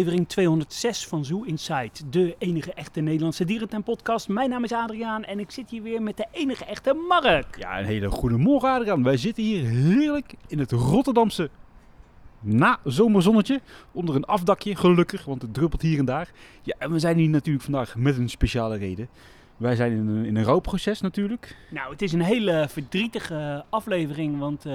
aflevering 206 van Zoo Inside, de enige echte Nederlandse dierentuin-podcast. Mijn naam is Adriaan en ik zit hier weer met de enige echte Mark. Ja, een hele goede morgen Adriaan. Wij zitten hier heerlijk in het Rotterdamse na-zomerzonnetje. Onder een afdakje, gelukkig, want het druppelt hier en daar. Ja, en we zijn hier natuurlijk vandaag met een speciale reden. Wij zijn in een, in een rouwproces natuurlijk. Nou, het is een hele verdrietige aflevering, want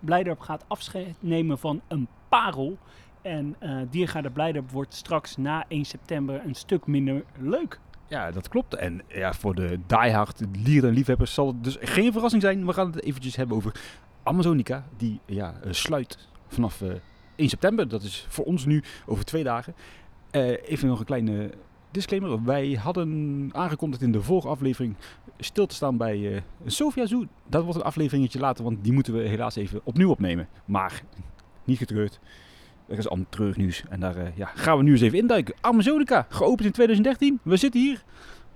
Blijdorp gaat afscheid nemen van een parel. En eh Diergaarde Blijdorp wordt straks na 1 september een stuk minder leuk. Ja, dat klopt. En ja, voor de diehard dieren en liefhebbers zal het dus geen verrassing zijn. We gaan het eventjes hebben over Amazonica, die ja, eh, sluit vanaf eh, 1 september. Dat is voor ons nu over twee dagen. Eh, even nog een kleine disclaimer. Wij hadden aangekondigd in de vorige aflevering stil te staan bij eh Sofia Zoo. Dat wordt een afleveringetje later, want die moeten we helaas even opnieuw opnemen. Maar niet getreurd. Er is allemaal treurig. En daar eh, ja, gaan we nu eens even induiken. Amazonica, geopend in 2013. We zitten hier.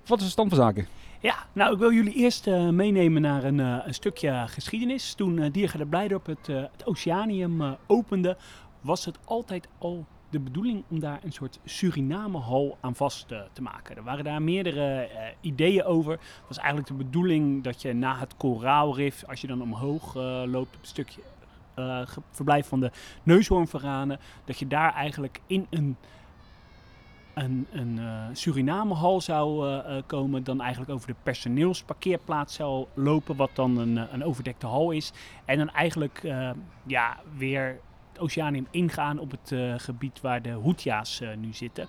Wat is de stand van zaken? Ja, nou, ik wil jullie eerst eh, meenemen naar een, eh, een stukje geschiedenis. Toen uh, Diergaarde Blijdorp het, het Oceanium opende, was het altijd al de bedoeling om daar een soort Suriname-hal aan vast te maken. Er waren daar meerdere ideeën over. Het was eigenlijk de bedoeling dat je na het koraalrif, als je dan omhoog loopt op het stukje eh, verblijf van de neushoornvaranen, dat je daar eigenlijk in een een, een eh, Suriname-hal zou eh, komen, dan eigenlijk over de personeelsparkeerplaats zou lopen, wat dan een, een overdekte hal is. En dan eigenlijk ja, weer het Oceanium ingaan op het gebied waar de Hoetja's eh, nu zitten.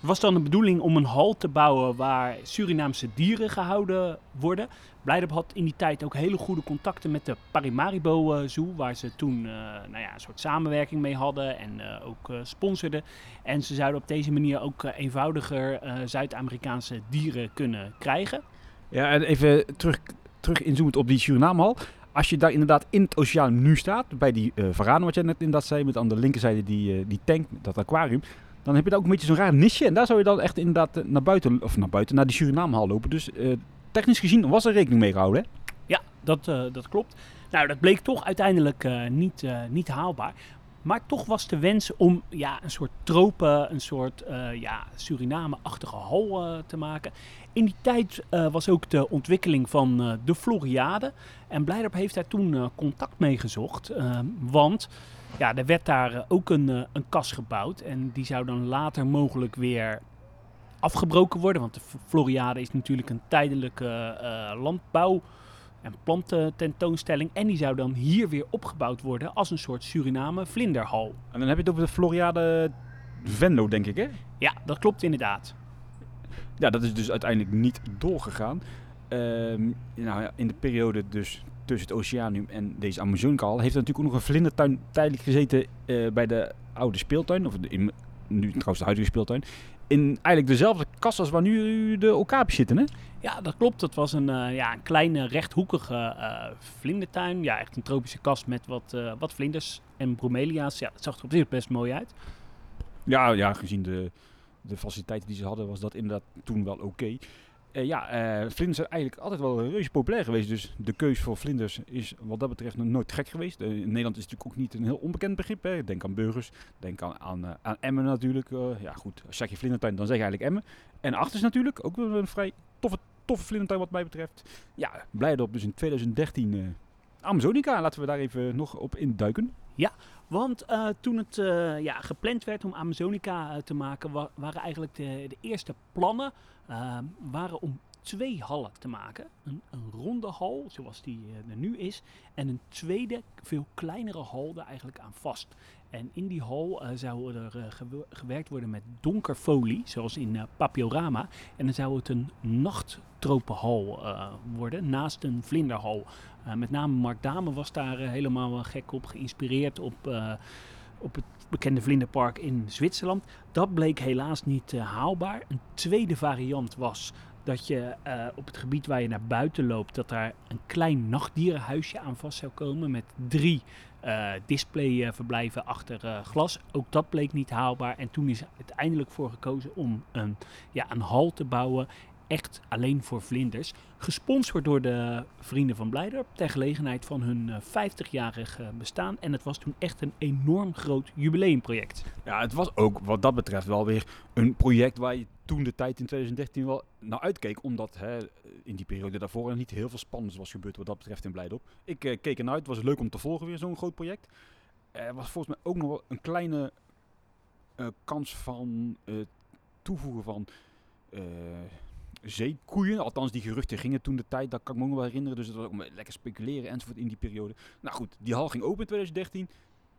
Was dan de bedoeling om een hal te bouwen waar Surinaamse dieren gehouden worden. Blijdorp had in die tijd ook hele goede contacten met de Parimaribo eh, Zoo, waar ze toen eh, nou ja, een soort samenwerking mee hadden en eh, ook eh, sponsorden. En ze zouden op deze manier ook eenvoudiger Zuid-Amerikaanse dieren kunnen krijgen. Ja, en even terug, terug inzoomend op die Surinamehal. Als je daar inderdaad in het oceaan nu staat, bij die varanen wat jij net inderdaad zei, met aan de linkerzijde die, die tank, dat aquarium, dan heb je daar ook een beetje zo'n raar nisje. En daar zou je dan echt inderdaad eh, naar buiten, of naar buiten, naar die Surinamehal lopen. Dus eh, technisch gezien was er rekening mee gehouden, hè? Ja, dat, eh, dat klopt. Nou, dat bleek toch uiteindelijk niet, niet haalbaar. Maar toch was de wens om ja, een soort tropen, een soort ja, Suriname-achtige hal te maken. In die tijd was ook de ontwikkeling van de Floriade. En Blijdorp heeft daar toen contact mee gezocht. eh, want ja, er werd daar eh, ook een, eh, een kas gebouwd. En die zou dan later mogelijk weer afgebroken worden. Want de Floriade is natuurlijk een tijdelijke eh, landbouw- en plantententoonstelling. En die zou dan hier weer opgebouwd worden als een soort Suriname vlinderhal. En dan heb je het over de Floriade Venlo, denk ik, hè? Ja, dat klopt inderdaad. Ja, dat is dus uiteindelijk niet doorgegaan. Ehm, nou ja, in de periode dus tussen het Oceanium en deze Amazonica-hal heeft er natuurlijk ook nog een vlindertuin tijdelijk gezeten eh, bij de oude speeltuin. Of de, in, nu trouwens de huidige speeltuin. In eigenlijk dezelfde kas als waar nu de okapjes zitten, hè? Ja, dat klopt. Dat was een, eh, ja, een kleine rechthoekige eh, vlindertuin. Ja, echt een tropische kast met wat, wat vlinders en bromelia's. Ja, dat zag er op zich best mooi uit. Ja, ja gezien de, de faciliteiten die ze hadden, was dat inderdaad toen wel oké. Eh, ja, eh, vlinders zijn eigenlijk altijd wel reuze populair geweest. Dus de keus voor vlinders is wat dat betreft nooit gek geweest. Eh, in Nederland is het natuurlijk ook niet een heel onbekend begrip. Hè. Denk aan burgers, denk aan, aan, aan Emmen natuurlijk. Ja goed, als je zegt je vlindertuin, dan zeg je eigenlijk Emmen. En Achters natuurlijk, ook wel een vrij toffe, toffe vlindertuin wat mij betreft. Ja, Blijdorp dus in 2013 eh Amazonica. Laten we daar even nog op induiken. Want eh, toen het eh, ja, gepland werd om Amazonica eh, te maken, wa- waren eigenlijk de, de eerste plannen eh, waren om twee hallen te maken. Een, een ronde hal, zoals die er nu is, en een tweede, veel kleinere hal daar eigenlijk aan vast. En in die hal eh, zou er eh, gewe- gewerkt worden met donkerfolie, zoals in eh, Papiorama. En dan zou het een nachttropenhal worden, naast een vlinderhal. Met name Mark Dame was daar helemaal gek op, geïnspireerd op, op het bekende vlinderpark in Zwitserland. Dat bleek helaas niet haalbaar. Een tweede variant was dat je op het gebied waar je naar buiten loopt, dat daar een klein nachtdierenhuisje aan vast zou komen met drie eh displayverblijven achter eh, glas. Ook dat bleek niet haalbaar. En toen is uiteindelijk voor gekozen om een, ja, een hal te bouwen echt alleen voor vlinders. Gesponsord door de vrienden van Blijdorp ter gelegenheid van hun eh, 50-jarig eh, bestaan. En het was toen echt een enorm groot jubileumproject. Ja, het was ook wat dat betreft wel weer een project waar je toen de tijd in 2013 wel naar uitkeek. Omdat hè, in die periode daarvoor er niet heel veel spannends was gebeurd wat dat betreft in Blijdorp. Ik eh, keek ernaar uit, het was leuk om te volgen weer zo'n groot project. Er was volgens mij ook nog wel een kleine eh, kans van eh, toevoegen van eh, zeekoeien. Althans, die geruchten gingen toen de tijd, dat kan ik me nog wel herinneren. Dus het was ook lekker speculeren enzovoort in die periode. Nou goed, die hal ging open in 2013.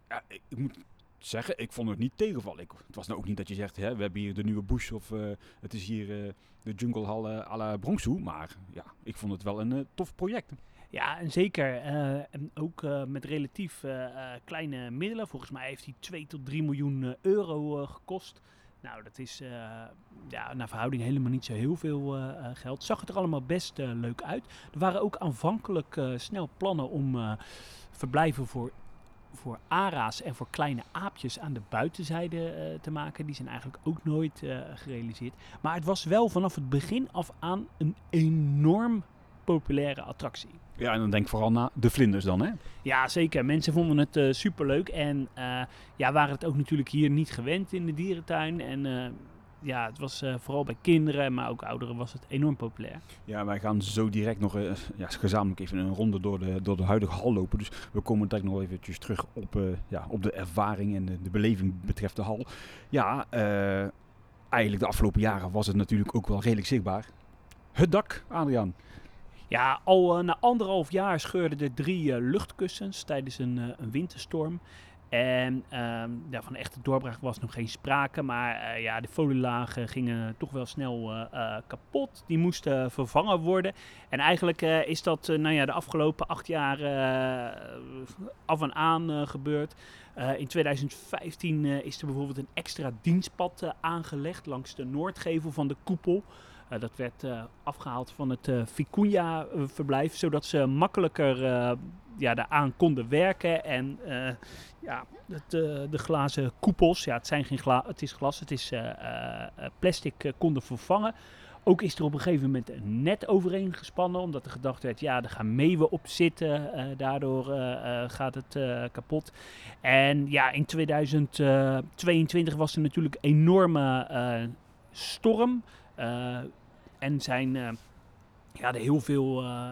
Ja, ik, moet zeggen, ik vond het niet tegenvallen. Ik, het was nou ook niet dat je zegt, hè, we hebben hier de nieuwe Bush of eh, het is hier eh, de Jungle Hall eh, à la. Maar ja, ik vond het wel een tof project. Ja, en zeker. en ook met relatief kleine middelen. Volgens mij heeft hij 2 tot 3 miljoen euro gekost. Nou, dat is eh, ja, naar verhouding helemaal niet zo heel veel eh, eh, geld. Zag het er allemaal best leuk uit. Er waren ook aanvankelijk snel plannen om verblijven voor, voor ara's en voor kleine aapjes aan de buitenzijde te maken. Die zijn eigenlijk ook nooit gerealiseerd. Maar het was wel vanaf het begin af aan een enorm populaire attractie. Ja, en dan denk ik vooral naar de vlinders dan, hè? Ja, zeker. Mensen vonden het eh superleuk. En eh, ja, waren het ook natuurlijk hier niet gewend in de dierentuin. En eh, ja, het was eh, vooral bij kinderen, maar ook ouderen was het enorm populair. Ja, wij gaan zo direct nog ja, gezamenlijk even een ronde door de, door de huidige hal lopen. Dus we komen direct nog eventjes terug op, ja, op de ervaring en de, de beleving betreft de hal. Ja, eigenlijk de afgelopen jaren was het natuurlijk ook wel redelijk zichtbaar. Het dak, Adriaan. Ja, al eh, na anderhalf jaar scheurden er drie eh, luchtkussens tijdens een, eh, een winterstorm. En ehm, van echte doorbraak was nog geen sprake. Maar ja, de folielagen gingen toch wel snel kapot. Die moesten vervangen worden. En eigenlijk is dat nou ja, de afgelopen acht jaar af en aan gebeurd. In 2015 eh, is er bijvoorbeeld een extra dienstpad aangelegd langs de noordgevel van de koepel. Eh, dat werd eh, afgehaald van het uh, Vicuña-verblijf, zodat ze makkelijker ja, daaraan konden werken. En ja, het, de glazen koepels, ja, het, zijn geen gla het is glas, het is plastic, konden vervangen. Ook is er op een gegeven moment een net overheen gespannen, omdat er gedacht werd, ja, er gaan meeuwen op zitten, daardoor gaat het kapot. En ja, in 2022 was er natuurlijk een enorme storm. Eh, en zijn eh, ja, er heel veel eh,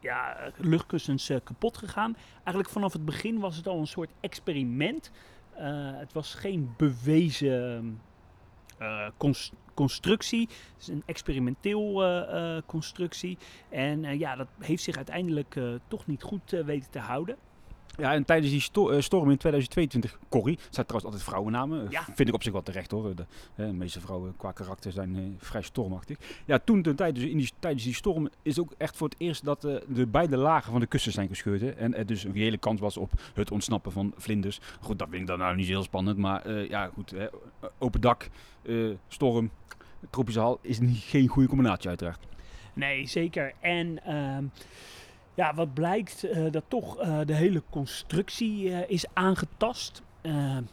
ja, luchtkussens kapot gegaan. Eigenlijk vanaf het begin was het al een soort experiment. Het was geen bewezen cons- constructie. Het is een experimenteel constructie. En ja, dat heeft zich uiteindelijk toch niet goed weten te houden. Ja, en tijdens die sto- eh, storm in 2022, Corrie, zijn trouwens altijd vrouwennamen. Ja. Vind ik op zich wel terecht hoor. De, de meeste vrouwen qua karakter zijn eh, vrij stormachtig. Ja, toen de, tijdens, in die, tijdens die storm is ook echt voor het eerst dat eh, de beide lagen van de kussen zijn gescheurd. hè. En er dus een reële kans was op het ontsnappen van vlinders. Goed, dat vind ik dan nou niet heel spannend. Maar ja, goed. Hè, open dak, storm, tropische hal is niet, geen goede combinatie uiteraard. Nee, zeker. En ehm, ja, wat blijkt, eh, dat toch eh, de hele constructie eh, is aangetast.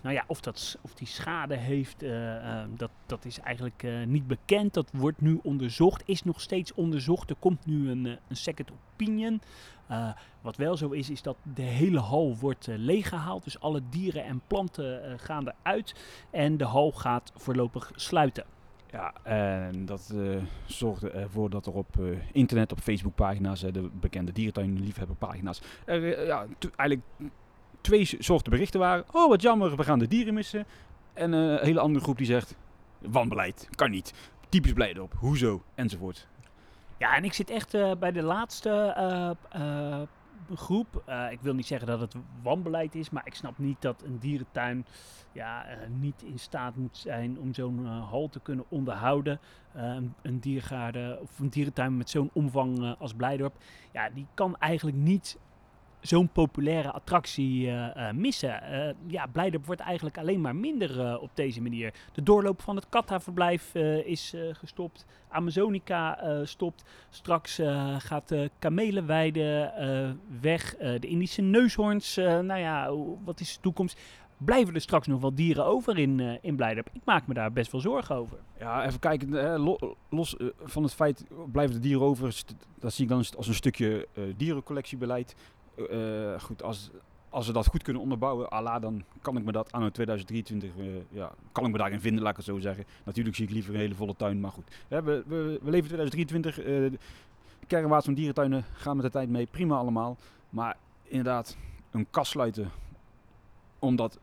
Nou ja, of, dat, of die schade heeft, eh, eh, dat, dat is eigenlijk niet bekend. Dat wordt nu onderzocht, is nog steeds onderzocht. Er komt nu een, een second opinion. Wat wel zo is, is dat de hele hal wordt eh, leeggehaald. Dus alle dieren en planten gaan eruit. En de hal gaat voorlopig sluiten. Ja, en dat eh, zorgde ervoor dat er op eh, internet, op Facebookpagina's, eh, de bekende dierentuinliefhebberpagina's, ja, eigenlijk twee soorten berichten waren. Oh, wat jammer, we gaan de dieren missen. En een hele andere groep die zegt, wanbeleid, kan niet. Typisch Blijdorp, hoezo, enzovoort. Ja, en ik zit echt bij de laatste groep. Eh, ik wil niet zeggen dat het wanbeleid is, maar ik snap niet dat een dierentuin ja, eh, niet in staat moet zijn om zo'n eh, hal te kunnen onderhouden. Een- een diergaarde of een dierentuin met zo'n omvang als Blijdorp, ja, die kan eigenlijk niet zo'n populaire attractie eh, eh, missen. Eh, ja, Blijdorp wordt eigenlijk alleen maar minder op deze manier. De doorloop van het Katta-verblijf eh, is gestopt. Amazonica stopt. Straks gaat de kamelenweide weg. De Indische neushoorns, nou ja, wat is de toekomst? blijven er straks nog wel dieren over in, in Blijdorp? Ik maak me daar best wel zorgen over. Ja, even kijken. lo- los van het feit, blijven de dieren over? Dat zie ik dan als een stukje dierencollectiebeleid. Eh, goed, als, als we dat goed kunnen onderbouwen, ala, dan kan ik me dat anno 2023, eh, kan ik me daarin vinden, laat ik het zo zeggen. Natuurlijk zie ik liever een hele volle tuin, maar goed. We, we, we leven 2023, eh de kernwaarts van dierentuinen gaan met de tijd mee, prima allemaal. Maar inderdaad, een kast sluiten, omdat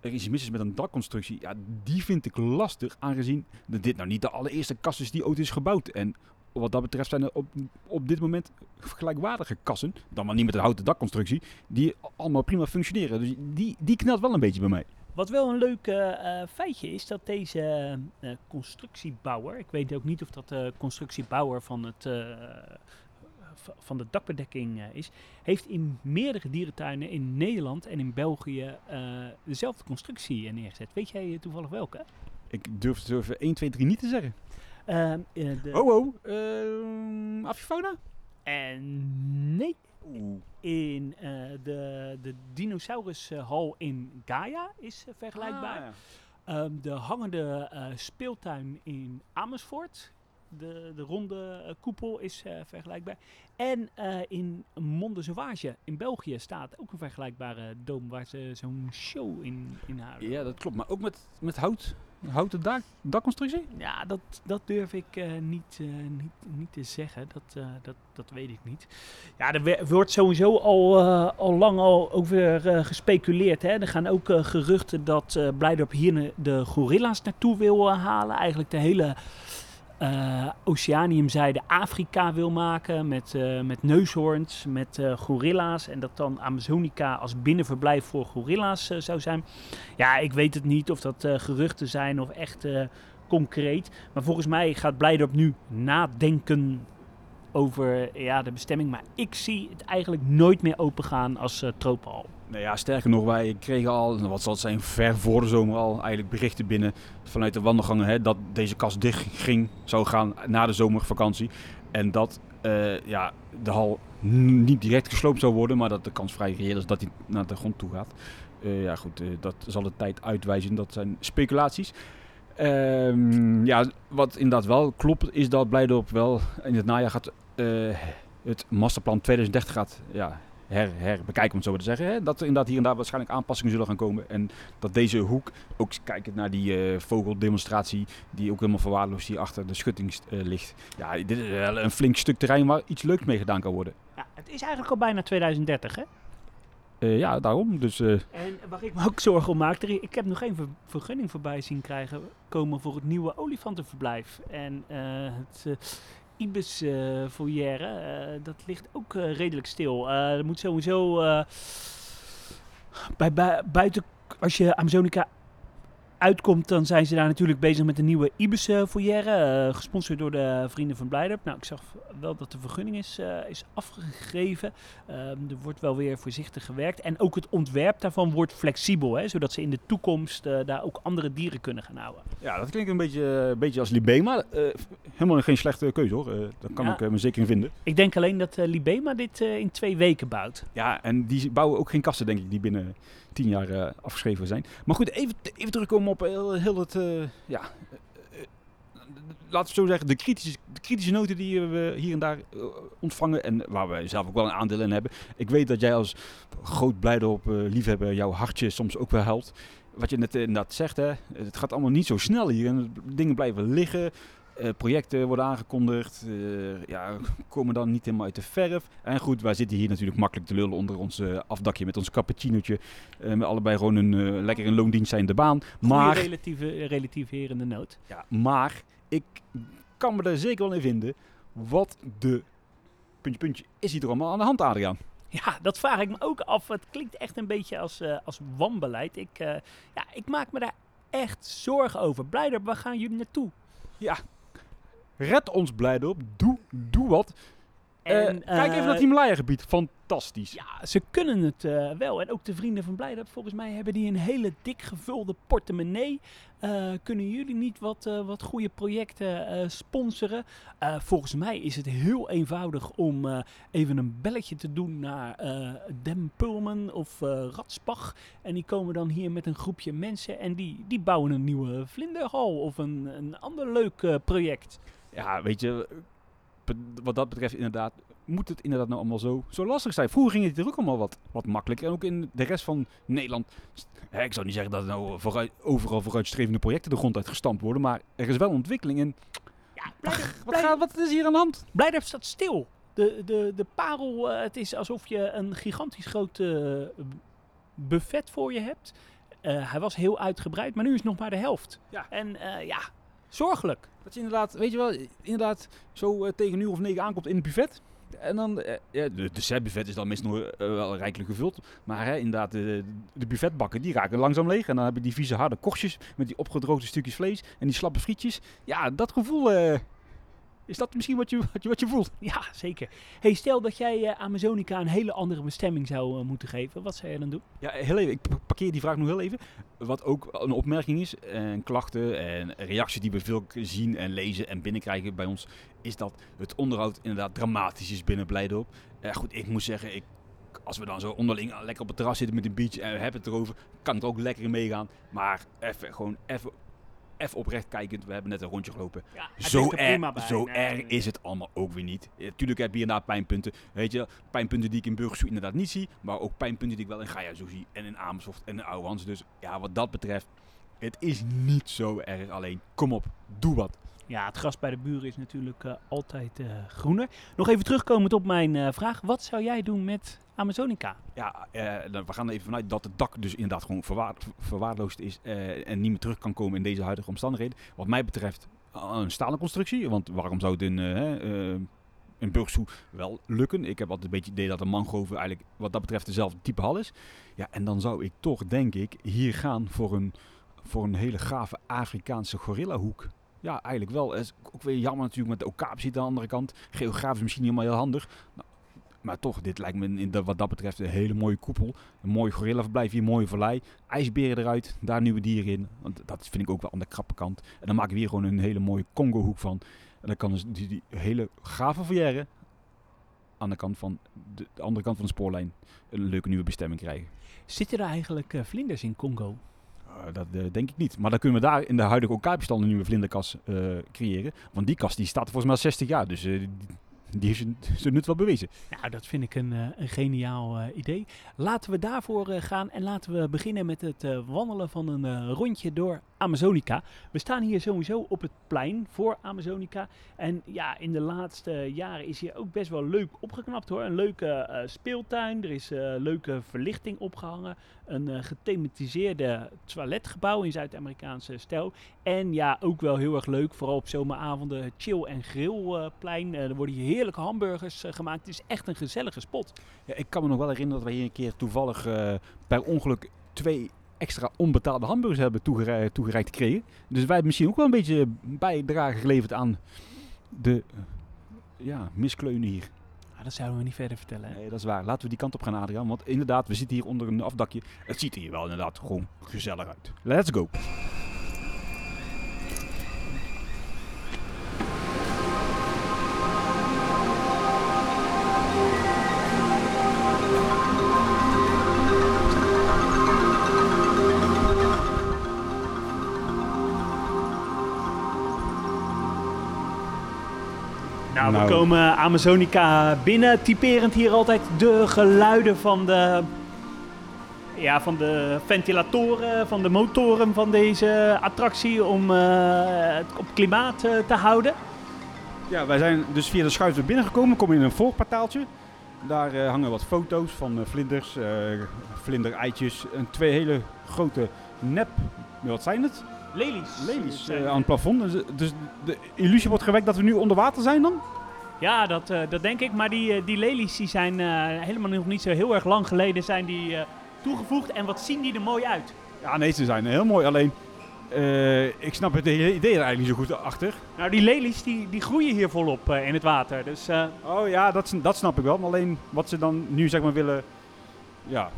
er iets mis is met een dakconstructie, ja, die vind ik lastig, aangezien dit nou niet de allereerste kast is die ooit is gebouwd. En wat dat betreft zijn er op, op dit moment gelijkwaardige kassen, dan maar niet met een houten dakconstructie, die allemaal prima functioneren. Dus die, die knelt wel een beetje bij mij. Wat wel een leuk eh, eh, feitje is dat deze eh, constructiebouwer, ik weet ook niet of dat de constructiebouwer van, het, van de dakbedekking is, heeft in meerdere dierentuinen in Nederland en in België dezelfde constructie neergezet. Weet jij toevallig welke? Ik durf het zo even 1, 2, 3 niet te zeggen. Ehm, eh, de, Oh, oh, uh, Avifauna? En nee, Oeh. in eh, de, de dinosaurushal in Gaia is eh, vergelijkbaar. Ah, Ehm, de hangende eh, speeltuin in Amersfoort, de, de ronde eh, koepel, is eh, vergelijkbaar. En eh, in Monde Sauvage in België staat ook een vergelijkbare dome waar ze zo'n show in, in houden. ja, dat klopt. Maar ook met, met hout, houten dak, dakconstructie? Ja, dat, dat durf ik eh, niet, eh, niet, niet te zeggen. Dat, eh, dat, dat weet ik niet. Ja, er wordt sowieso al, al lang al over gespeculeerd. Hè. Er gaan ook geruchten dat Blijdorp hier de gorilla's naartoe wil halen. Eigenlijk de hele eh Oceaniumzijde Afrika wil maken. Met, eh, met neushoorns, met eh, gorilla's. En dat dan Amazonica als binnenverblijf voor gorilla's zou zijn. Ja, ik weet het niet of dat geruchten zijn of echt concreet. Maar volgens mij gaat Blijdorp nu nadenken over ja, de bestemming. Maar ik zie het eigenlijk nooit meer opengaan als uh, tropenhal. Nou ja, sterker nog, wij kregen al, wat zal het zijn, ver voor de zomer al eigenlijk berichten binnen vanuit de wandelgangen hè, dat deze kast dicht ging, zou gaan na de zomervakantie. En dat uh, ja, de hal niet direct gesloopt zou worden, maar dat de kans vrij reëel is dat hij naar de grond toe gaat. Uh, ja goed, uh, dat zal de tijd uitwijzen. Dat zijn speculaties. Um, ja, wat inderdaad wel klopt, is dat Blijdorp wel in het najaar gaat het masterplan 2030 gaat ja, her, herbekijken, om het zo te zeggen. Hè? Dat er inderdaad hier en daar waarschijnlijk aanpassingen zullen gaan komen. En dat deze hoek, ook kijkend naar die uh, vogeldemonstratie, die ook helemaal verwaarloosd hier achter de schutting uh, ligt. Ja, dit is wel een flink stuk terrein waar iets leuks mee gedaan kan worden. Ja, het is eigenlijk al bijna 2030, hè? Uh, ja, daarom. Dus, uh... En waar ik me ook zorgen om maak, ik heb nog geen ver vergunning voorbij zien krijgen komen voor het nieuwe olifantenverblijf. En uh, het uh, Ibis foyer, dat ligt ook redelijk stil. er moet sowieso bij, buiten, als je Amazonica uitkomt, dan zijn ze daar natuurlijk bezig met een nieuwe Ibis foyer, uh, gesponsord door de vrienden van Blijdorp. Nou, ik zag wel dat de vergunning is, uh, is afgegeven. Uh, er wordt wel weer voorzichtig gewerkt. En ook het ontwerp daarvan wordt flexibel, hè, zodat ze in de toekomst daar ook andere dieren kunnen gaan houden. Ja, dat klinkt een beetje, een beetje als Libema. Helemaal geen slechte keuze hoor. Daar kan ja. ik me zeker in vinden. Ik denk alleen dat Libema dit in twee weken bouwt. Ja, en die bouwen ook geen kasten, denk ik, die binnen tien jaar uh, afgeschreven zijn. Maar goed, even, even terugkomen op heel, heel het, uh, ja, laten we zo zeggen, de kritische, de kritische noten die we hier en daar ontvangen en waar we zelf ook wel een aandeel in hebben. Ik weet dat jij als groot Blijdorp liefhebber jouw hartje soms ook wel helpt. Wat je net inderdaad zegt, hè, het gaat allemaal niet zo snel hier en dingen blijven liggen. Uh, projecten worden aangekondigd, uh, ja, komen dan niet helemaal uit de verf. En goed, wij zitten hier natuurlijk makkelijk te lullen onder ons uh, afdakje met ons cappuccinootje. met allebei gewoon een lekker in loondienst zijnde baan. Maar, Goeie relatieve, relativerende nood. Ja, maar ik kan me er zeker wel in vinden. Wat de puntje puntje is hier toch allemaal aan de hand, Adriaan? Ja, dat vraag ik me ook af. Het klinkt echt een beetje als, als wanbeleid. Ik, ja, ik maak me daar echt zorgen over. Blijder, waar gaan jullie naartoe? Ja, red ons Blijdorp, doe, doe wat. En, Eh, kijk even eh, naar het Himalaya-gebied. Fantastisch. Ja, ze kunnen het eh, wel. En ook de vrienden van Blijdorp, volgens mij hebben die een hele dik gevulde portemonnee. Kunnen jullie niet wat, wat goede projecten sponsoren? Volgens mij is het heel eenvoudig om even een belletje te doen naar Dem Pulman of Ratspach. En die komen dan hier met een groepje mensen en die, die bouwen een nieuwe vlinderhal of een, een ander leuk project. Ja, weet je, wat dat betreft inderdaad, moet het inderdaad nou allemaal zo, zo lastig zijn. Vroeger ging het hier ook allemaal wat, wat makkelijker. En ook in de rest van Nederland. Hè, ik zou niet zeggen dat er nou vooruit, overal vooruitstrevende projecten de grond uit gestampt worden. Maar er is wel ontwikkeling. En Ja, Blijdorp, wat, gaat, wat is hier aan de hand? Blijdorp staat stil. De, de, de parel, eh, het is alsof je een gigantisch groot eh, buffet voor je hebt. Eh, hij was heel uitgebreid, maar nu is het nog maar de helft. Ja. En ja, zorgelijk. Dat je inderdaad, weet je wel, inderdaad zo eh, tegen uur of negen aankomt in het buffet. En dan, eh, ja, de, de setbuffet is dan meestal nog eh, wel rijkelijk gevuld. Maar hè, inderdaad, de, de buffetbakken die raken langzaam leeg. En dan heb je die vieze harde korstjes met die opgedroogde stukjes vlees en die slappe frietjes. Ja, dat gevoel, is dat misschien wat je, wat je, wat je voelt? Ja, zeker. Hey, stel dat jij eh, Amazonica een hele andere bestemming zou eh, moeten geven. Wat zou je dan doen? Ja, heel even, ik pa- parkeer die vraag nog heel even. Wat ook een opmerking is, en klachten en reacties die we veel zien en lezen en binnenkrijgen bij ons, is dat het onderhoud inderdaad dramatisch is binnen Blijdorp. Eh goed, ik moet zeggen, ik, als we dan zo onderling lekker op het terras zitten met een beach en we hebben het erover, kan het ook lekker meegaan. Maar even, gewoon even, even oprecht kijkend, we hebben net een rondje gelopen. Ja, Zo, erg, zo erg is het allemaal ook weer niet. Tuurlijk heb je inderdaad pijnpunten. Weet je, pijnpunten die ik in Burgersoe inderdaad niet zie. Maar ook pijnpunten die ik wel in Gaia zo zie. En in Amersfoort en in Ouwehans. Dus ja, wat dat betreft, het is niet zo erg. Alleen, kom op, doe wat. Ja, het gras bij de buren is natuurlijk eh, altijd eh, groener. Nog even terugkomend op mijn eh, vraag. Wat zou jij doen met Amazonica? Ja, we gaan er even vanuit dat het dak dus inderdaad gewoon verwaar, verwaarloosd is. en niet meer terug kan komen in deze huidige omstandigheden. Wat mij betreft een stalen constructie. Want waarom zou het in, in Burgsoe wel lukken? Ik heb altijd een beetje het idee dat een mangrove eigenlijk wat dat betreft dezelfde type hal is. Ja, en dan zou ik toch denk ik hier gaan voor een, voor een hele gave Afrikaanse gorillahoek. Ja, eigenlijk wel. Is ook weer jammer natuurlijk met de okaap zit aan de andere kant. Geografisch misschien niet helemaal heel handig. Nou, maar toch, dit lijkt me in de, wat dat betreft een hele mooie koepel. Een mooi gorillaverblijf hier, mooie vallei. IJsberen eruit, daar nieuwe dieren in. Want dat vind ik ook wel aan de krappe kant. En dan maken we hier gewoon een hele mooie Congo-hoek van. En dan kan dus die, hele gave verrière aan de, kant van de, de andere kant van de spoorlijn een leuke nieuwe bestemming krijgen. Zitten er eigenlijk eh, vlinders in Congo? Uh, dat uh, denk ik niet. Maar dan kunnen we daar in de huidige Okaapjestal een nieuwe vlinderkas uh, creëren. Want die kas die staat volgens mij al 60 jaar. Dus die heeft zijn nut wel bewezen. Nou, dat vind ik een, een geniaal idee. Laten we daarvoor gaan en laten we beginnen met het wandelen van een rondje door Amazonica. We staan hier sowieso op het plein voor Amazonica. En ja, in de laatste jaren is hier ook best wel leuk opgeknapt hoor. Een leuke eh, speeltuin, er is leuke verlichting opgehangen. Een gethematiseerde toiletgebouw in Zuid-Amerikaanse stijl. En ja, ook wel heel erg leuk, vooral op zomeravond, het chill- en grillplein. er worden hier heerlijke hamburgers uh, gemaakt. Het is echt een gezellige spot. Ja, ik kan me nog wel herinneren dat wij hier een keer toevallig uh, per ongeluk twee extra onbetaalde hamburgers hebben toegereikt, toegereikt gekregen. Dus wij hebben misschien ook wel een beetje bijdrage geleverd aan de uh, ja, miskleunen hier. Ah, dat zouden we niet verder vertellen. Hè? Nee, dat is waar. Laten we die kant op gaan, Adriaan. Want inderdaad, we zitten hier onder een afdakje. Het ziet er hier wel inderdaad gewoon gezellig uit. Let's go. We komen Amazonica binnen. Typerend hier altijd de geluiden van de, ja, van de ventilatoren, van de motoren van deze attractie om uh, het op klimaat uh, te houden. Ja, wij zijn dus via de schuif weer binnengekomen. Komen in een voorportaaltje. Daar uh, hangen wat foto's van vlinders, vlindereitjes en twee hele grote nep... Wat zijn het? Lelies. Lelies aan het plafond. Dus, dus, de illusie wordt gewekt dat we nu onder water zijn dan? Ja, dat, uh, dat denk ik. Maar die, uh, die lelies die zijn helemaal nog niet zo heel erg lang geleden zijn die, toegevoegd. En wat zien die er mooi uit? Ja, nee, ze zijn heel mooi. Alleen, Eh, ik snap het hele idee er eigenlijk niet zo goed achter. Nou, die lelies die, die groeien hier volop eh, in het water. Dus eh, Oh ja, dat, dat snap ik wel. Maar alleen wat ze dan nu zeg maar willen, ja,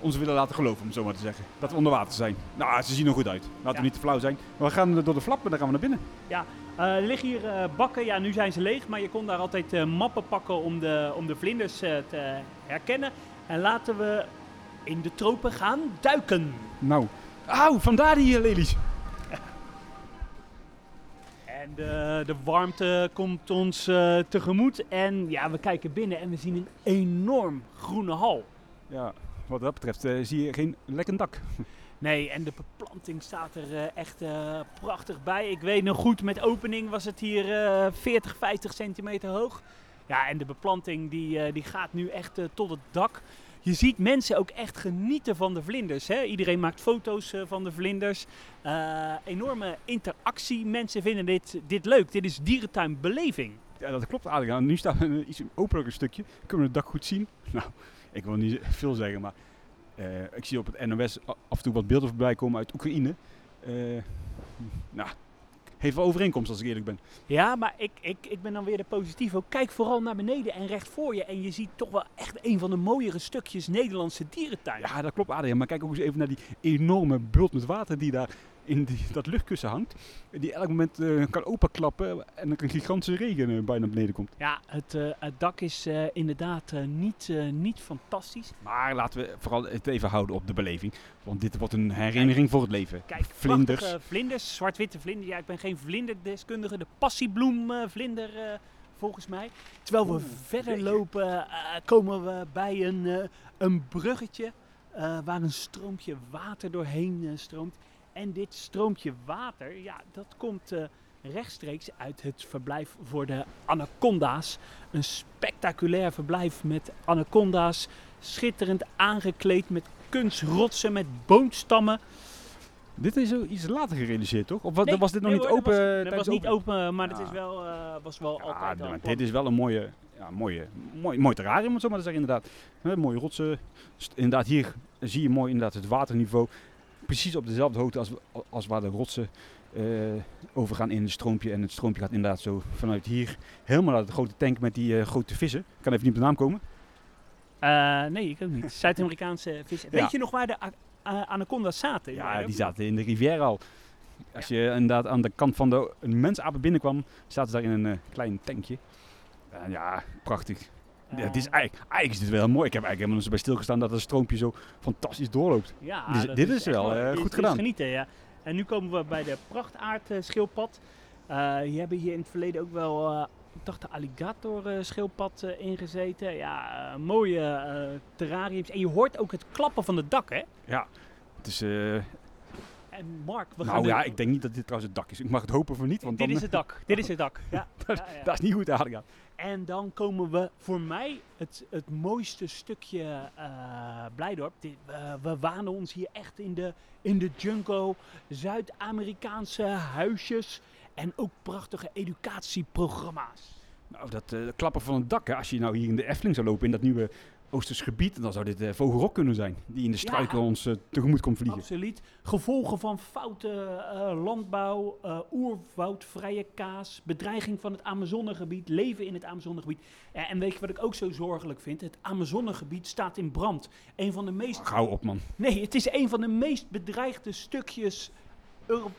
ons willen laten geloven, om het zo maar te zeggen. Dat we onder water zijn. Nou, ze zien er goed uit. Laten Ja. we niet te flauw zijn. We gaan door de flap en dan gaan we naar binnen. eh, er liggen hier eh, bakken. Ja, nu zijn ze leeg. Maar je kon daar altijd eh, mappen pakken om de, om de vlinders eh, te herkennen. En laten we in de tropen gaan duiken. Nou, auw, vandaar die eh, lelies. En de, de warmte komt ons eh, tegemoet. En ja, we kijken binnen en we zien een enorm groene hal. Ja, wat dat betreft eh, zie je geen lekkend dak. Nee, en de beplanting staat er eh, echt eh, prachtig bij. Ik weet nog goed, met opening was het hier eh 40, 50 centimeter hoog. Ja, en de beplanting die, eh, die gaat nu echt eh, tot het dak. Je ziet mensen ook echt genieten van de vlinders. Hè? Iedereen maakt foto's eh, van de vlinders. Eh, enorme interactie. Mensen vinden dit, dit leuk. Dit is dierentuinbeleving. Ja, dat klopt Adriaan. Nu staan we iets openlijker stukje. Kunnen we het dak goed zien? Nou, ik wil niet veel zeggen, maar eh, ik zie op het NOS af en toe wat beelden voorbij komen uit Oekraïne. Eh, nou, heeft wel overeenkomst als ik eerlijk ben. Ja, maar ik, ik, ik ben dan weer de positieve. Kijk vooral naar beneden en recht voor je. En je ziet toch wel echt een van de mooiere stukjes Nederlandse dierentuin. Ja, dat klopt Adriaan. Maar kijk ook eens even naar die enorme bult met water die daar in die, dat luchtkussen hangt. Die elk moment eh, kan openklappen en dan een gigantische regen eh, bijna naar beneden komt. Ja, het, eh, het dak is inderdaad niet, niet fantastisch. Maar laten we vooral het even houden op de beleving. Want dit wordt een herinnering voor het leven. Kijk, Vlinders. vlinders, zwart-witte vlinder. Ja, ik ben geen vlinderdeskundige. De passiebloemvlinder eh, volgens mij. Terwijl we Oeh, verder lopen, komen we bij een, een bruggetje waar een stroompje water doorheen stroomt. En dit stroompje water, ja, dat komt eh, rechtstreeks uit het verblijf voor de anaconda's. Een spectaculair verblijf met anaconda's, schitterend aangekleed met kunstrotsen, met boomstammen. Dit is iets later gerealiseerd, toch? Of wat, Nee, was dit nog nee niet hoor, open? Dat was, dat was niet open? maar het Ja. is wel, eh, was wel Ja, altijd al dit is wel een mooie, ja, mooie, mooi, mooi terrarium, om het zo maar te zeggen, inderdaad. Mooie rotsen. Inderdaad, hier zie je mooi inderdaad het waterniveau. Precies op dezelfde hoogte als, als waar de rotsen eh, overgaan in het stroompje. En het stroompje gaat inderdaad zo vanuit hier helemaal naar de grote tank met die eh, grote vissen. Ik kan even niet op de naam komen. Eh, nee, ik ook niet. Zuid-Amerikaanse vissen. Ja. Weet je nog waar de anaconda's zaten? Ja, die zaten in de rivière al. Als je inderdaad aan de kant van de mensapen binnenkwam, zaten ze daar in een klein tankje. En ja, prachtig. Ja, het is Eh, eigenlijk, eigenlijk is dit wel mooi. Ik heb eigenlijk helemaal bij stilgestaan dat het stroompje zo fantastisch doorloopt. Ja, Dit is- wel, eh, Dit goed is- dit is gedaan. genieten, ja. En nu komen we bij de prachtaardschildpad. Eh je hebben hier in het verleden ook wel, eh ik dacht de alligator eh, schildpad eh, ingezeten. Ja, eh, mooie eh, terrariums. En je hoort ook het klappen van het dak, hè? Ja, het is... eh, En Mark, we gaan nou ja, ik denk niet dat dit trouwens het dak is. Ik mag het hopen voor niet, want Dit dan, is het dak. Dit is het dak. Ja. Dat- Ja, ja. dat is niet goed aardig. En dan komen we voor mij het, het mooiste stukje eh Blijdorp. We wanen ons hier echt in de, in de jungle. Zuid-Amerikaanse huisjes. En ook prachtige educatieprogramma's. Nou, dat eh, klappen van het dak, als je nou hier in de Efteling zou lopen, in dat nieuwe Oosters gebied, dan zou dit eh, Vogelrok kunnen zijn. Die in de struiken Ja. ons eh, tegemoet komt vliegen. Absoluut. Gevolgen van foute eh, landbouw, oerwoudvrije kaas, bedreiging van het Amazonegebied, leven in het Amazonegebied. En weet je wat ik ook zo zorgelijk vind? Het Amazonegebied staat in brand. Een van de meest Gauw op, man. Nee, het is een van de meest bedreigde stukjes Euro-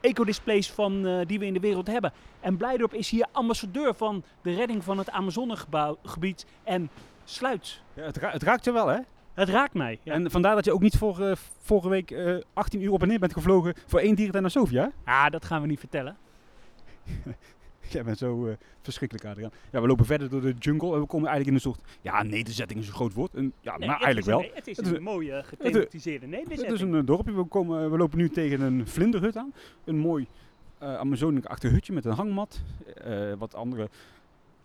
ecodisplays van, eh, die we in de wereld hebben. En Blijdorp is hier ambassadeur van de redding van het Amazonegebied en sluit. Ja, het, ra- het raakt je wel, hè? Het raakt mij. Ja, En vandaar dat je ook niet eh, vorige week eh, 18 uur op en neer bent gevlogen voor één dierentuin naar Sofia. hè? Ah, dat gaan we niet vertellen. Jij bent zo eh, verschrikkelijk, Adriaan. Ja, we lopen verder door de jungle en we komen eigenlijk in een soort... Ja, nederzetting is een groot woord. Een, ja, Nee, maar eigenlijk wel. een- het is Het is een een- mooie gethematiseerde nederzetting. Het is een eh, dorpje. We, komen, we lopen nu tegen een vlinderhut aan. Een mooi uh, Amazonisch-achtig hutje met een hangmat. Eh, wat andere,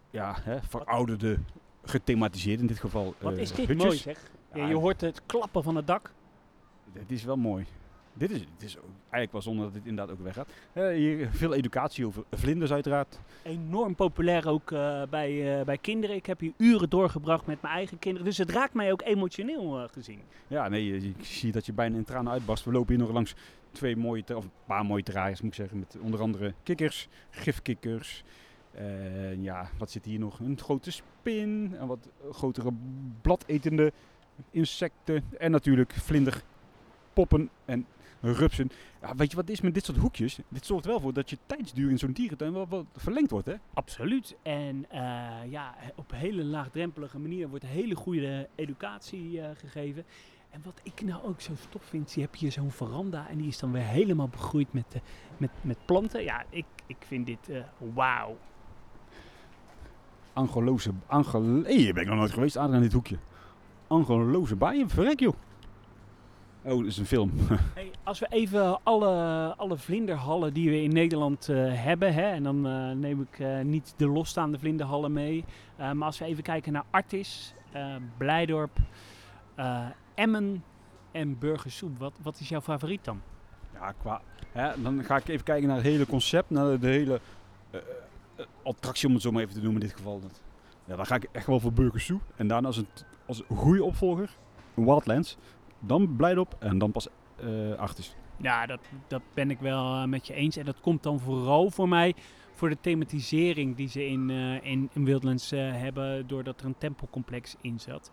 ja, hè, verouderde, gethematiseerd in dit geval Wat eh, is dit hutjes. mooi zeg. Ja, je hoort het klappen van het dak. Het is wel mooi. Dit is, dit is ook eigenlijk wel zonder dat dit inderdaad ook weggaat. Eh, hier veel educatie over vlinders uiteraard. Enorm populair ook eh, bij, eh, bij kinderen. Ik heb hier uren doorgebracht met mijn eigen kinderen. Dus het raakt mij ook emotioneel gezien. Ja, nee, je, je ziet dat je bijna in tranen uitbarst. We lopen hier nog langs twee mooie, of een paar mooie terrariums moet ik zeggen. Met onder andere kikkers, gifkikkers. En ja, wat zit hier nog? Een grote spin, en wat grotere bladetende insecten. En natuurlijk vlinder, poppen en rupsen. Ja, weet je wat is met dit soort hoekjes? Dit zorgt wel voor dat je tijdsduur in zo'n dierentuin wel wat verlengd wordt, hè? Absoluut. En eh, ja, op een hele laagdrempelige manier wordt hele goede educatie eh, gegeven. En wat ik nou ook zo tof vind, je hebt hier zo'n veranda en die is dan weer helemaal begroeid met, eh, met, met planten. Ja, ik, ik vind dit wauw. Angoloze, Angel... Hey, ben ik nog nooit geweest, aan dit hoekje. Angoloze baaien, verrek joh. Oh, dat is een film. Hey, als we even alle, alle vlinderhallen die we in Nederland eh, hebben, hè, en dan eh, neem ik eh, niet de losstaande vlinderhallen mee, maar als we even kijken naar Artis, Blijdorp, Emmen en Burgersoep, wat, wat is jouw favoriet dan? Ja, qua... Hè, dan ga ik even kijken naar het hele concept, naar de hele attractie om het zo maar even te noemen in dit geval. Dat- Ja, dan ga ik echt wel voor Burgers Zoo. En daarna als een, als een goede opvolger, Wildlands. Dan Blijdorp en dan pas eh Artis. Ja, dat, dat ben ik wel eh, met je eens. En dat komt dan vooral voor mij voor de thematisering die ze in, eh, in, in Wildlands hebben, doordat er een tempelcomplex in zat.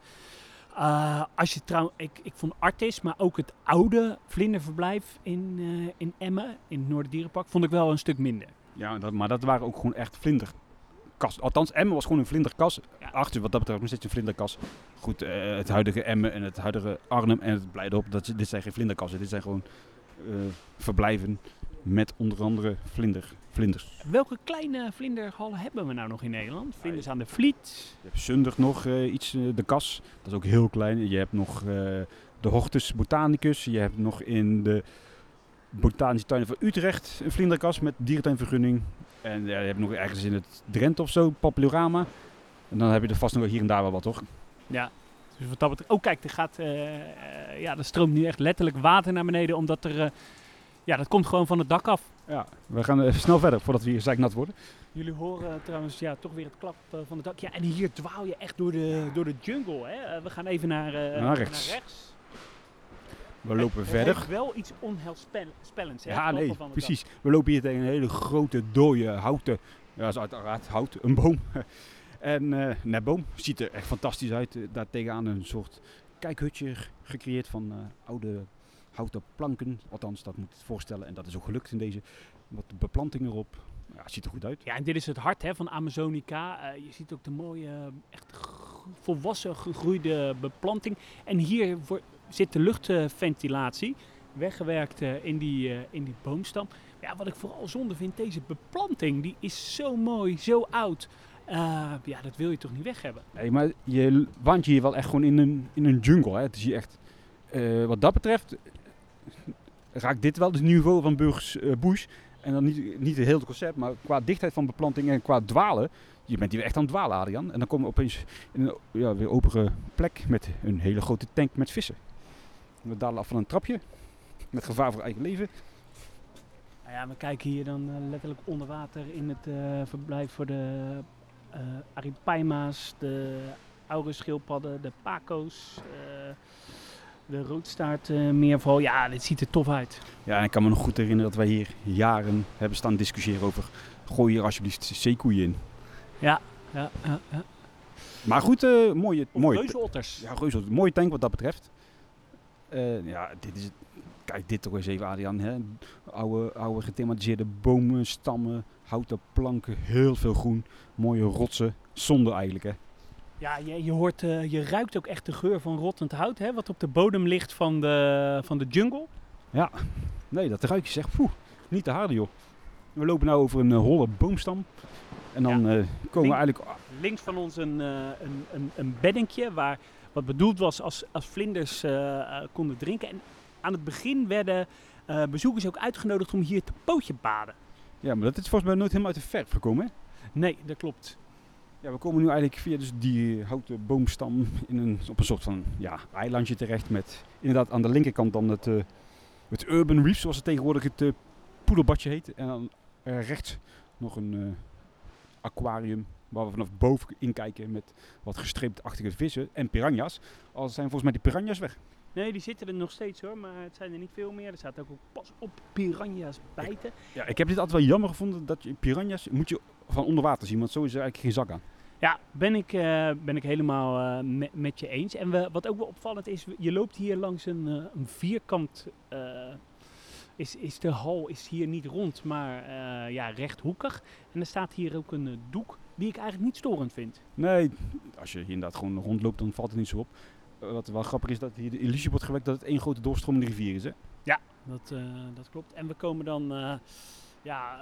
Als je trouw, ik, ik vond Artis, maar ook het oude vlinderverblijf in, in Emmen, in het Noorderdierenpark, vond ik wel een stuk minder. Ja, dat, maar dat waren ook gewoon echt Althans, Emmen was gewoon een vlinderkas. Artis wat dat betreft nog steeds een vlinderkas. Goed, eh, het huidige Emmen en het huidige Arnhem en het Blijdorp, dat, dit zijn geen vlinderkassen. Dit zijn gewoon eh, verblijven met onder andere vlinder, vlinders. Welke kleine vlinderhallen hebben we nou nog in Nederland? Vlinders aan de Vliet. Je hebt Zundert nog eh, iets, de kas. Dat is ook heel klein. Je hebt nog de Hortus Botanicus. Je hebt nog in de Botanische Tuin van Utrecht een vlinderkas met dierentuinvergunning. En ja, je hebt nog ergens in het Drenthe of zo, Papillorama. En dan heb je er vast nog wel hier en daar wel wat, toch? Ja. Dus wat dat betreft. Oh, kijk, er gaat. eh, eh, ja, er stroomt nu echt letterlijk water naar beneden, omdat er. eh, ja, dat komt gewoon van het dak af. Ja, we gaan even snel verder voordat we hier zeiknat worden. Jullie horen trouwens ja, toch weer het klap van het dak. Ja, en hier dwaal je echt door de, door de jungle. Hè? We gaan even naar, eh, Naar rechts. We lopen Het verder. heeft wel iets onheilspellends. Hè? Ja, het nee, het precies. We lopen hier tegen een hele grote, dode, houten, ja, dat is uiteraard hout, een boom. en eh net boom ziet er echt fantastisch uit. Eh, Daar tegenaan een soort kijkhutje gecreëerd van eh, oude houten planken. Althans, dat moet je het voorstellen. En dat is ook gelukt in deze. Wat beplanting erop. Ja, het ziet er goed uit. Ja, en dit is het hart hè, van Amazonica. Eh, je ziet ook de mooie, eh, echt volwassen gegroeide beplanting. En hier voor, zit de luchtventilatie weggewerkt eh, in, die, eh, in die boomstam. Ja, wat ik vooral zonde vind, deze beplanting, die is zo mooi, zo oud. Eh, ja, dat wil je toch niet weg hebben? Nee, maar je waant je hier wel echt gewoon in een, in een jungle. Hè. Het is hier echt, wat dat betreft, raakt dit wel het niveau van Burgers Bush. En dan niet, niet het hele concept, maar qua dichtheid van beplanting en qua dwalen. Je bent hier echt aan het dwalen, Adrian. En dan kom je opeens in een ja, weer opene plek met een hele grote tank met vissen. We dalen af van een trapje, met gevaar voor eigen leven. Nou ja, we kijken hier dan eh, letterlijk onder water in het eh, verblijf voor de eh aripaima's, de schildpadden, de paco's, de roodstaartmeerval. ja, dit ziet er tof uit. Ja, en ik kan me nog goed herinneren dat wij hier jaren hebben staan discussiëren over... Gooi hier alsjeblieft zeekoeien in. Ja, ja, ja. Maar goed, mooie, mooie, reuzenotters. Ja, reuze, een mooie tank wat dat betreft. Eh, ja, dit is, kijk dit toch eens even, Adriaan. Hè? Oude, oude gethematiseerde bomen, stammen, houten planken, heel veel groen. Mooie rotsen, zonde eigenlijk hè. Ja, je, je, hoort, eh, je ruikt ook echt de geur van rottend hout, hè, wat op de bodem ligt van de, van de jungle. Nee, dat ruik je zegt, poeh, niet te harde joh. We lopen nu over een eh, holle boomstam. En dan komen we eigenlijk... Links van ons een, een, een, een beddingje waar wat bedoeld was als, als vlinders eh, eh, konden drinken. En aan het begin werden eh, bezoekers ook uitgenodigd om hier te pootje baden. Ja, maar dat is volgens mij nooit helemaal uit de verf gekomen hè. Nee, dat klopt. Ja, we komen nu eigenlijk via dus die houten boomstam in een, op een soort van ja, eilandje terecht met inderdaad aan de linkerkant dan het, het Urban Reef, zoals het tegenwoordig het poedelbadje heet. En dan rechts nog een aquarium waar we vanaf boven in kijken met wat gestreeptachtige vissen en piranha's. Al zijn volgens mij die piranha's weg. Nee, die zitten er nog steeds hoor, maar het zijn er niet veel meer. Er staat ook pas op piranha's bijten. Ja, ik heb dit altijd wel jammer gevonden dat je piranha's moet je van onder water zien, want zo is er eigenlijk geen zak aan. Ja, ben ik, eh, ben ik helemaal eh, me- met je eens. En we, wat ook wel opvallend is, je loopt hier langs een, eh, een vierkant. is, is de hal is hier niet rond, maar ja, rechthoekig. En er staat hier ook een doek die ik eigenlijk niet storend vind. Nee, als je hier inderdaad gewoon rondloopt, dan valt het niet zo op. Eh, wat wel grappig is dat hier de illusie wordt gewekt dat het één grote doorstromende rivier is. Hè? Dat, eh, dat klopt. En we komen dan eh, ja,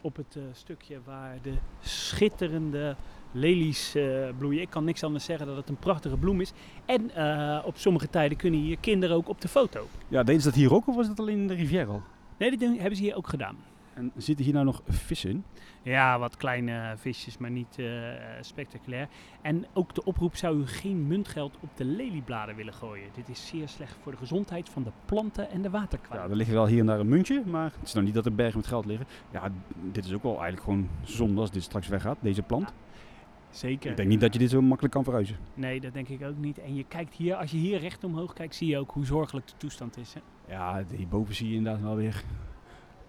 op het stukje waar de schitterende lelies bloeien. Ik kan niks anders zeggen dat het een prachtige bloem is. En op sommige tijden kunnen hier kinderen ook op de foto. Ja, deden ze dat hier ook of was dat alleen in de rivier al? Nee, dat hebben ze hier ook gedaan. En zitten hier nou nog vissen in? Ja, wat kleine visjes, maar niet eh, spectaculair. En ook de oproep zou u geen muntgeld op de leliebladen willen gooien. Dit is zeer slecht voor de gezondheid van de planten en de Ja, waterkwaliteit. er liggen wel hier en daar een muntje, maar het is nou niet dat er bergen met geld liggen. Ja, dit is ook wel eigenlijk gewoon zonde als dit straks weggaat, deze plant. Zeker. Ik denk niet dat je dit zo makkelijk kan verhuizen. Nee, dat denk ik ook niet. En je kijkt hier, als je hier recht omhoog kijkt, zie je ook hoe zorgelijk de toestand is. Hè? Ja, hierboven zie je inderdaad wel weer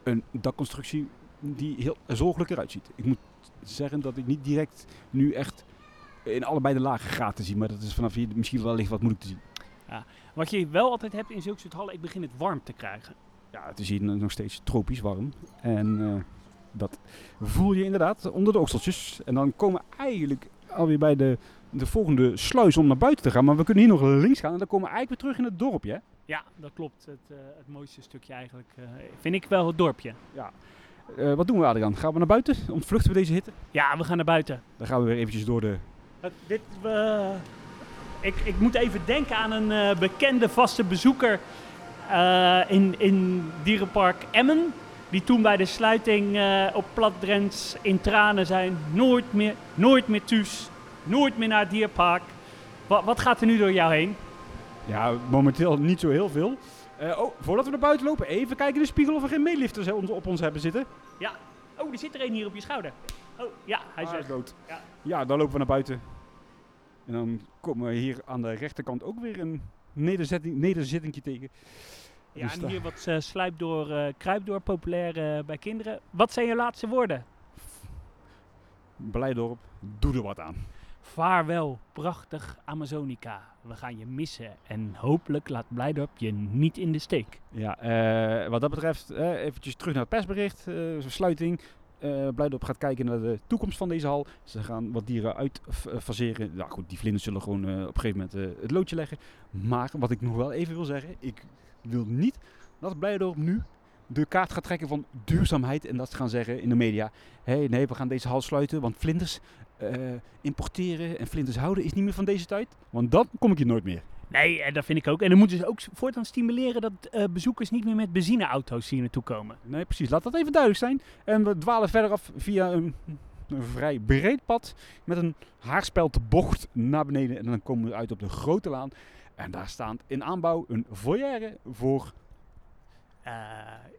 een dakconstructie die heel zorgelijk eruit ziet. Ik moet zeggen dat ik niet direct nu echt in allebei de lagen gaten zie, maar dat is vanaf hier misschien wel licht wat moeilijk te zien. Wat je wel altijd hebt in zulke soort hallen, ik begin het warm te krijgen. Ja, het is hier nog steeds tropisch warm. En eh, dat voel je inderdaad onder de okseltjes. En dan komen eigenlijk alweer bij de, de volgende sluis om naar buiten te gaan. Maar we kunnen hier nog links gaan en dan komen we eigenlijk weer terug in het dorpje. Hè? Ja, dat klopt. Het, eh, het mooiste stukje eigenlijk eh, vind ik wel het dorpje. Eh, wat doen we Adriaan? Gaan we naar buiten? Ontvluchten we deze hitte? Ja, we gaan naar buiten. Dan gaan we weer eventjes door de... Dit, ik, ik moet even denken aan een bekende vaste bezoeker in, in Dierenpark Emmen. Die toen bij de sluiting eh, op Plat Drents in tranen zijn. Nooit meer, nooit meer thuis. Nooit meer naar het dierpark. Wat, wat gaat er nu door jou heen? Ja, momenteel niet zo heel veel. Eh, oh, voordat we naar buiten lopen, even kijken in de spiegel of er geen meelifters op ons hebben zitten. Oh, er zit er een hier op je schouder. Oh, ja, hij is Ah, weg. dood. Ja. ja, dan lopen we naar buiten. En dan komen we hier aan de rechterkant ook weer een nederzetting, nederzittingje tegen. Ja, Dus en hier wat uh, eh kruipdoor, populair eh, bij kinderen. Wat zijn je laatste woorden? Blijdorp, doe er wat aan. Vaarwel, prachtig Amazonica. We gaan je missen en hopelijk laat Blijdorp je niet in de steek. Ja, wat dat betreft, eventjes terug naar het persbericht, sluiting. Eh Blijdorp gaat kijken naar de toekomst van deze hal. Ze gaan wat dieren uitfaseren. Nou goed, die vlinders zullen gewoon op een gegeven moment het loodje leggen. Maar wat ik nog wel even wil zeggen, ik wil niet dat Blijdorp nu de kaart gaat trekken van duurzaamheid. En dat ze gaan zeggen in de media, hé nee, we gaan deze hal sluiten, want vlinders eh, importeren en vlinders houden is niet meer van deze tijd. Want dan kom ik hier nooit meer. Nee, en dat vind ik ook. En dan moeten ze ook voortaan stimuleren dat eh, bezoekers niet meer met benzineauto's hier naartoe komen. Nee, precies. Laat dat even duidelijk zijn. En we dwalen verder af via een, een vrij breed pad met een haarspeltbocht naar beneden. En dan komen we uit op de grote laan. En daar staat in aanbouw een foyer voor... Eh,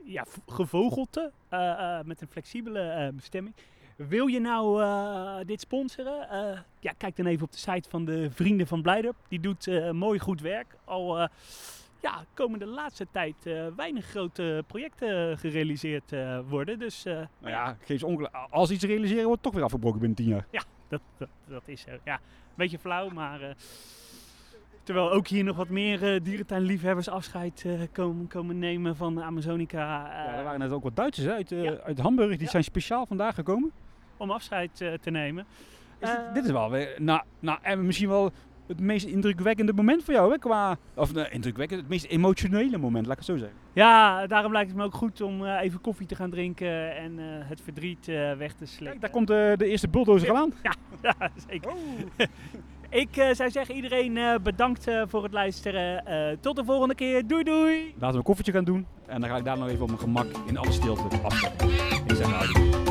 ja, gevogelte eh, eh, met een flexibele bestemming. Wil je nou dit sponsoren? Ja, kijk dan even op de site van de Vrienden van Blijdorp. Die doet mooi goed werk. Al ja, komen de laatste tijd weinig grote projecten gerealiseerd worden. Dus Nou ja, ongelijk. Als iets realiseren wordt, het toch weer afgebroken binnen tien jaar. dat, dat, dat is zo. Ja, een beetje flauw, maar... terwijl ook hier nog wat meer eh, dierentuinliefhebbers afscheid eh, komen, komen nemen van Amazonica. eh, Ja, er waren net ook wat Duitsers uit, Ja. uit Hamburg. Die Ja. zijn speciaal vandaag gekomen. om afscheid te nemen. Is dit, dit is wel weer... Nou, nou, en misschien wel het meest indrukwekkende moment voor jou, hè? Qua... Of nee, indrukwekkend, het meest emotionele moment, laat ik het zo zeggen. Ja, daarom lijkt het me ook goed om even koffie te gaan drinken en het verdriet weg te slikken. Kijk, daar komt de eerste bulldozer al aan. Ja, zeker. Ik eh, zou zeggen, iedereen eh, bedankt eh, voor het luisteren. Tot de volgende keer. Doei doei! Laten we een koffietje gaan doen. En dan ga ik daar nog even op mijn gemak in alle stilte afzetten. Ik zeg nou,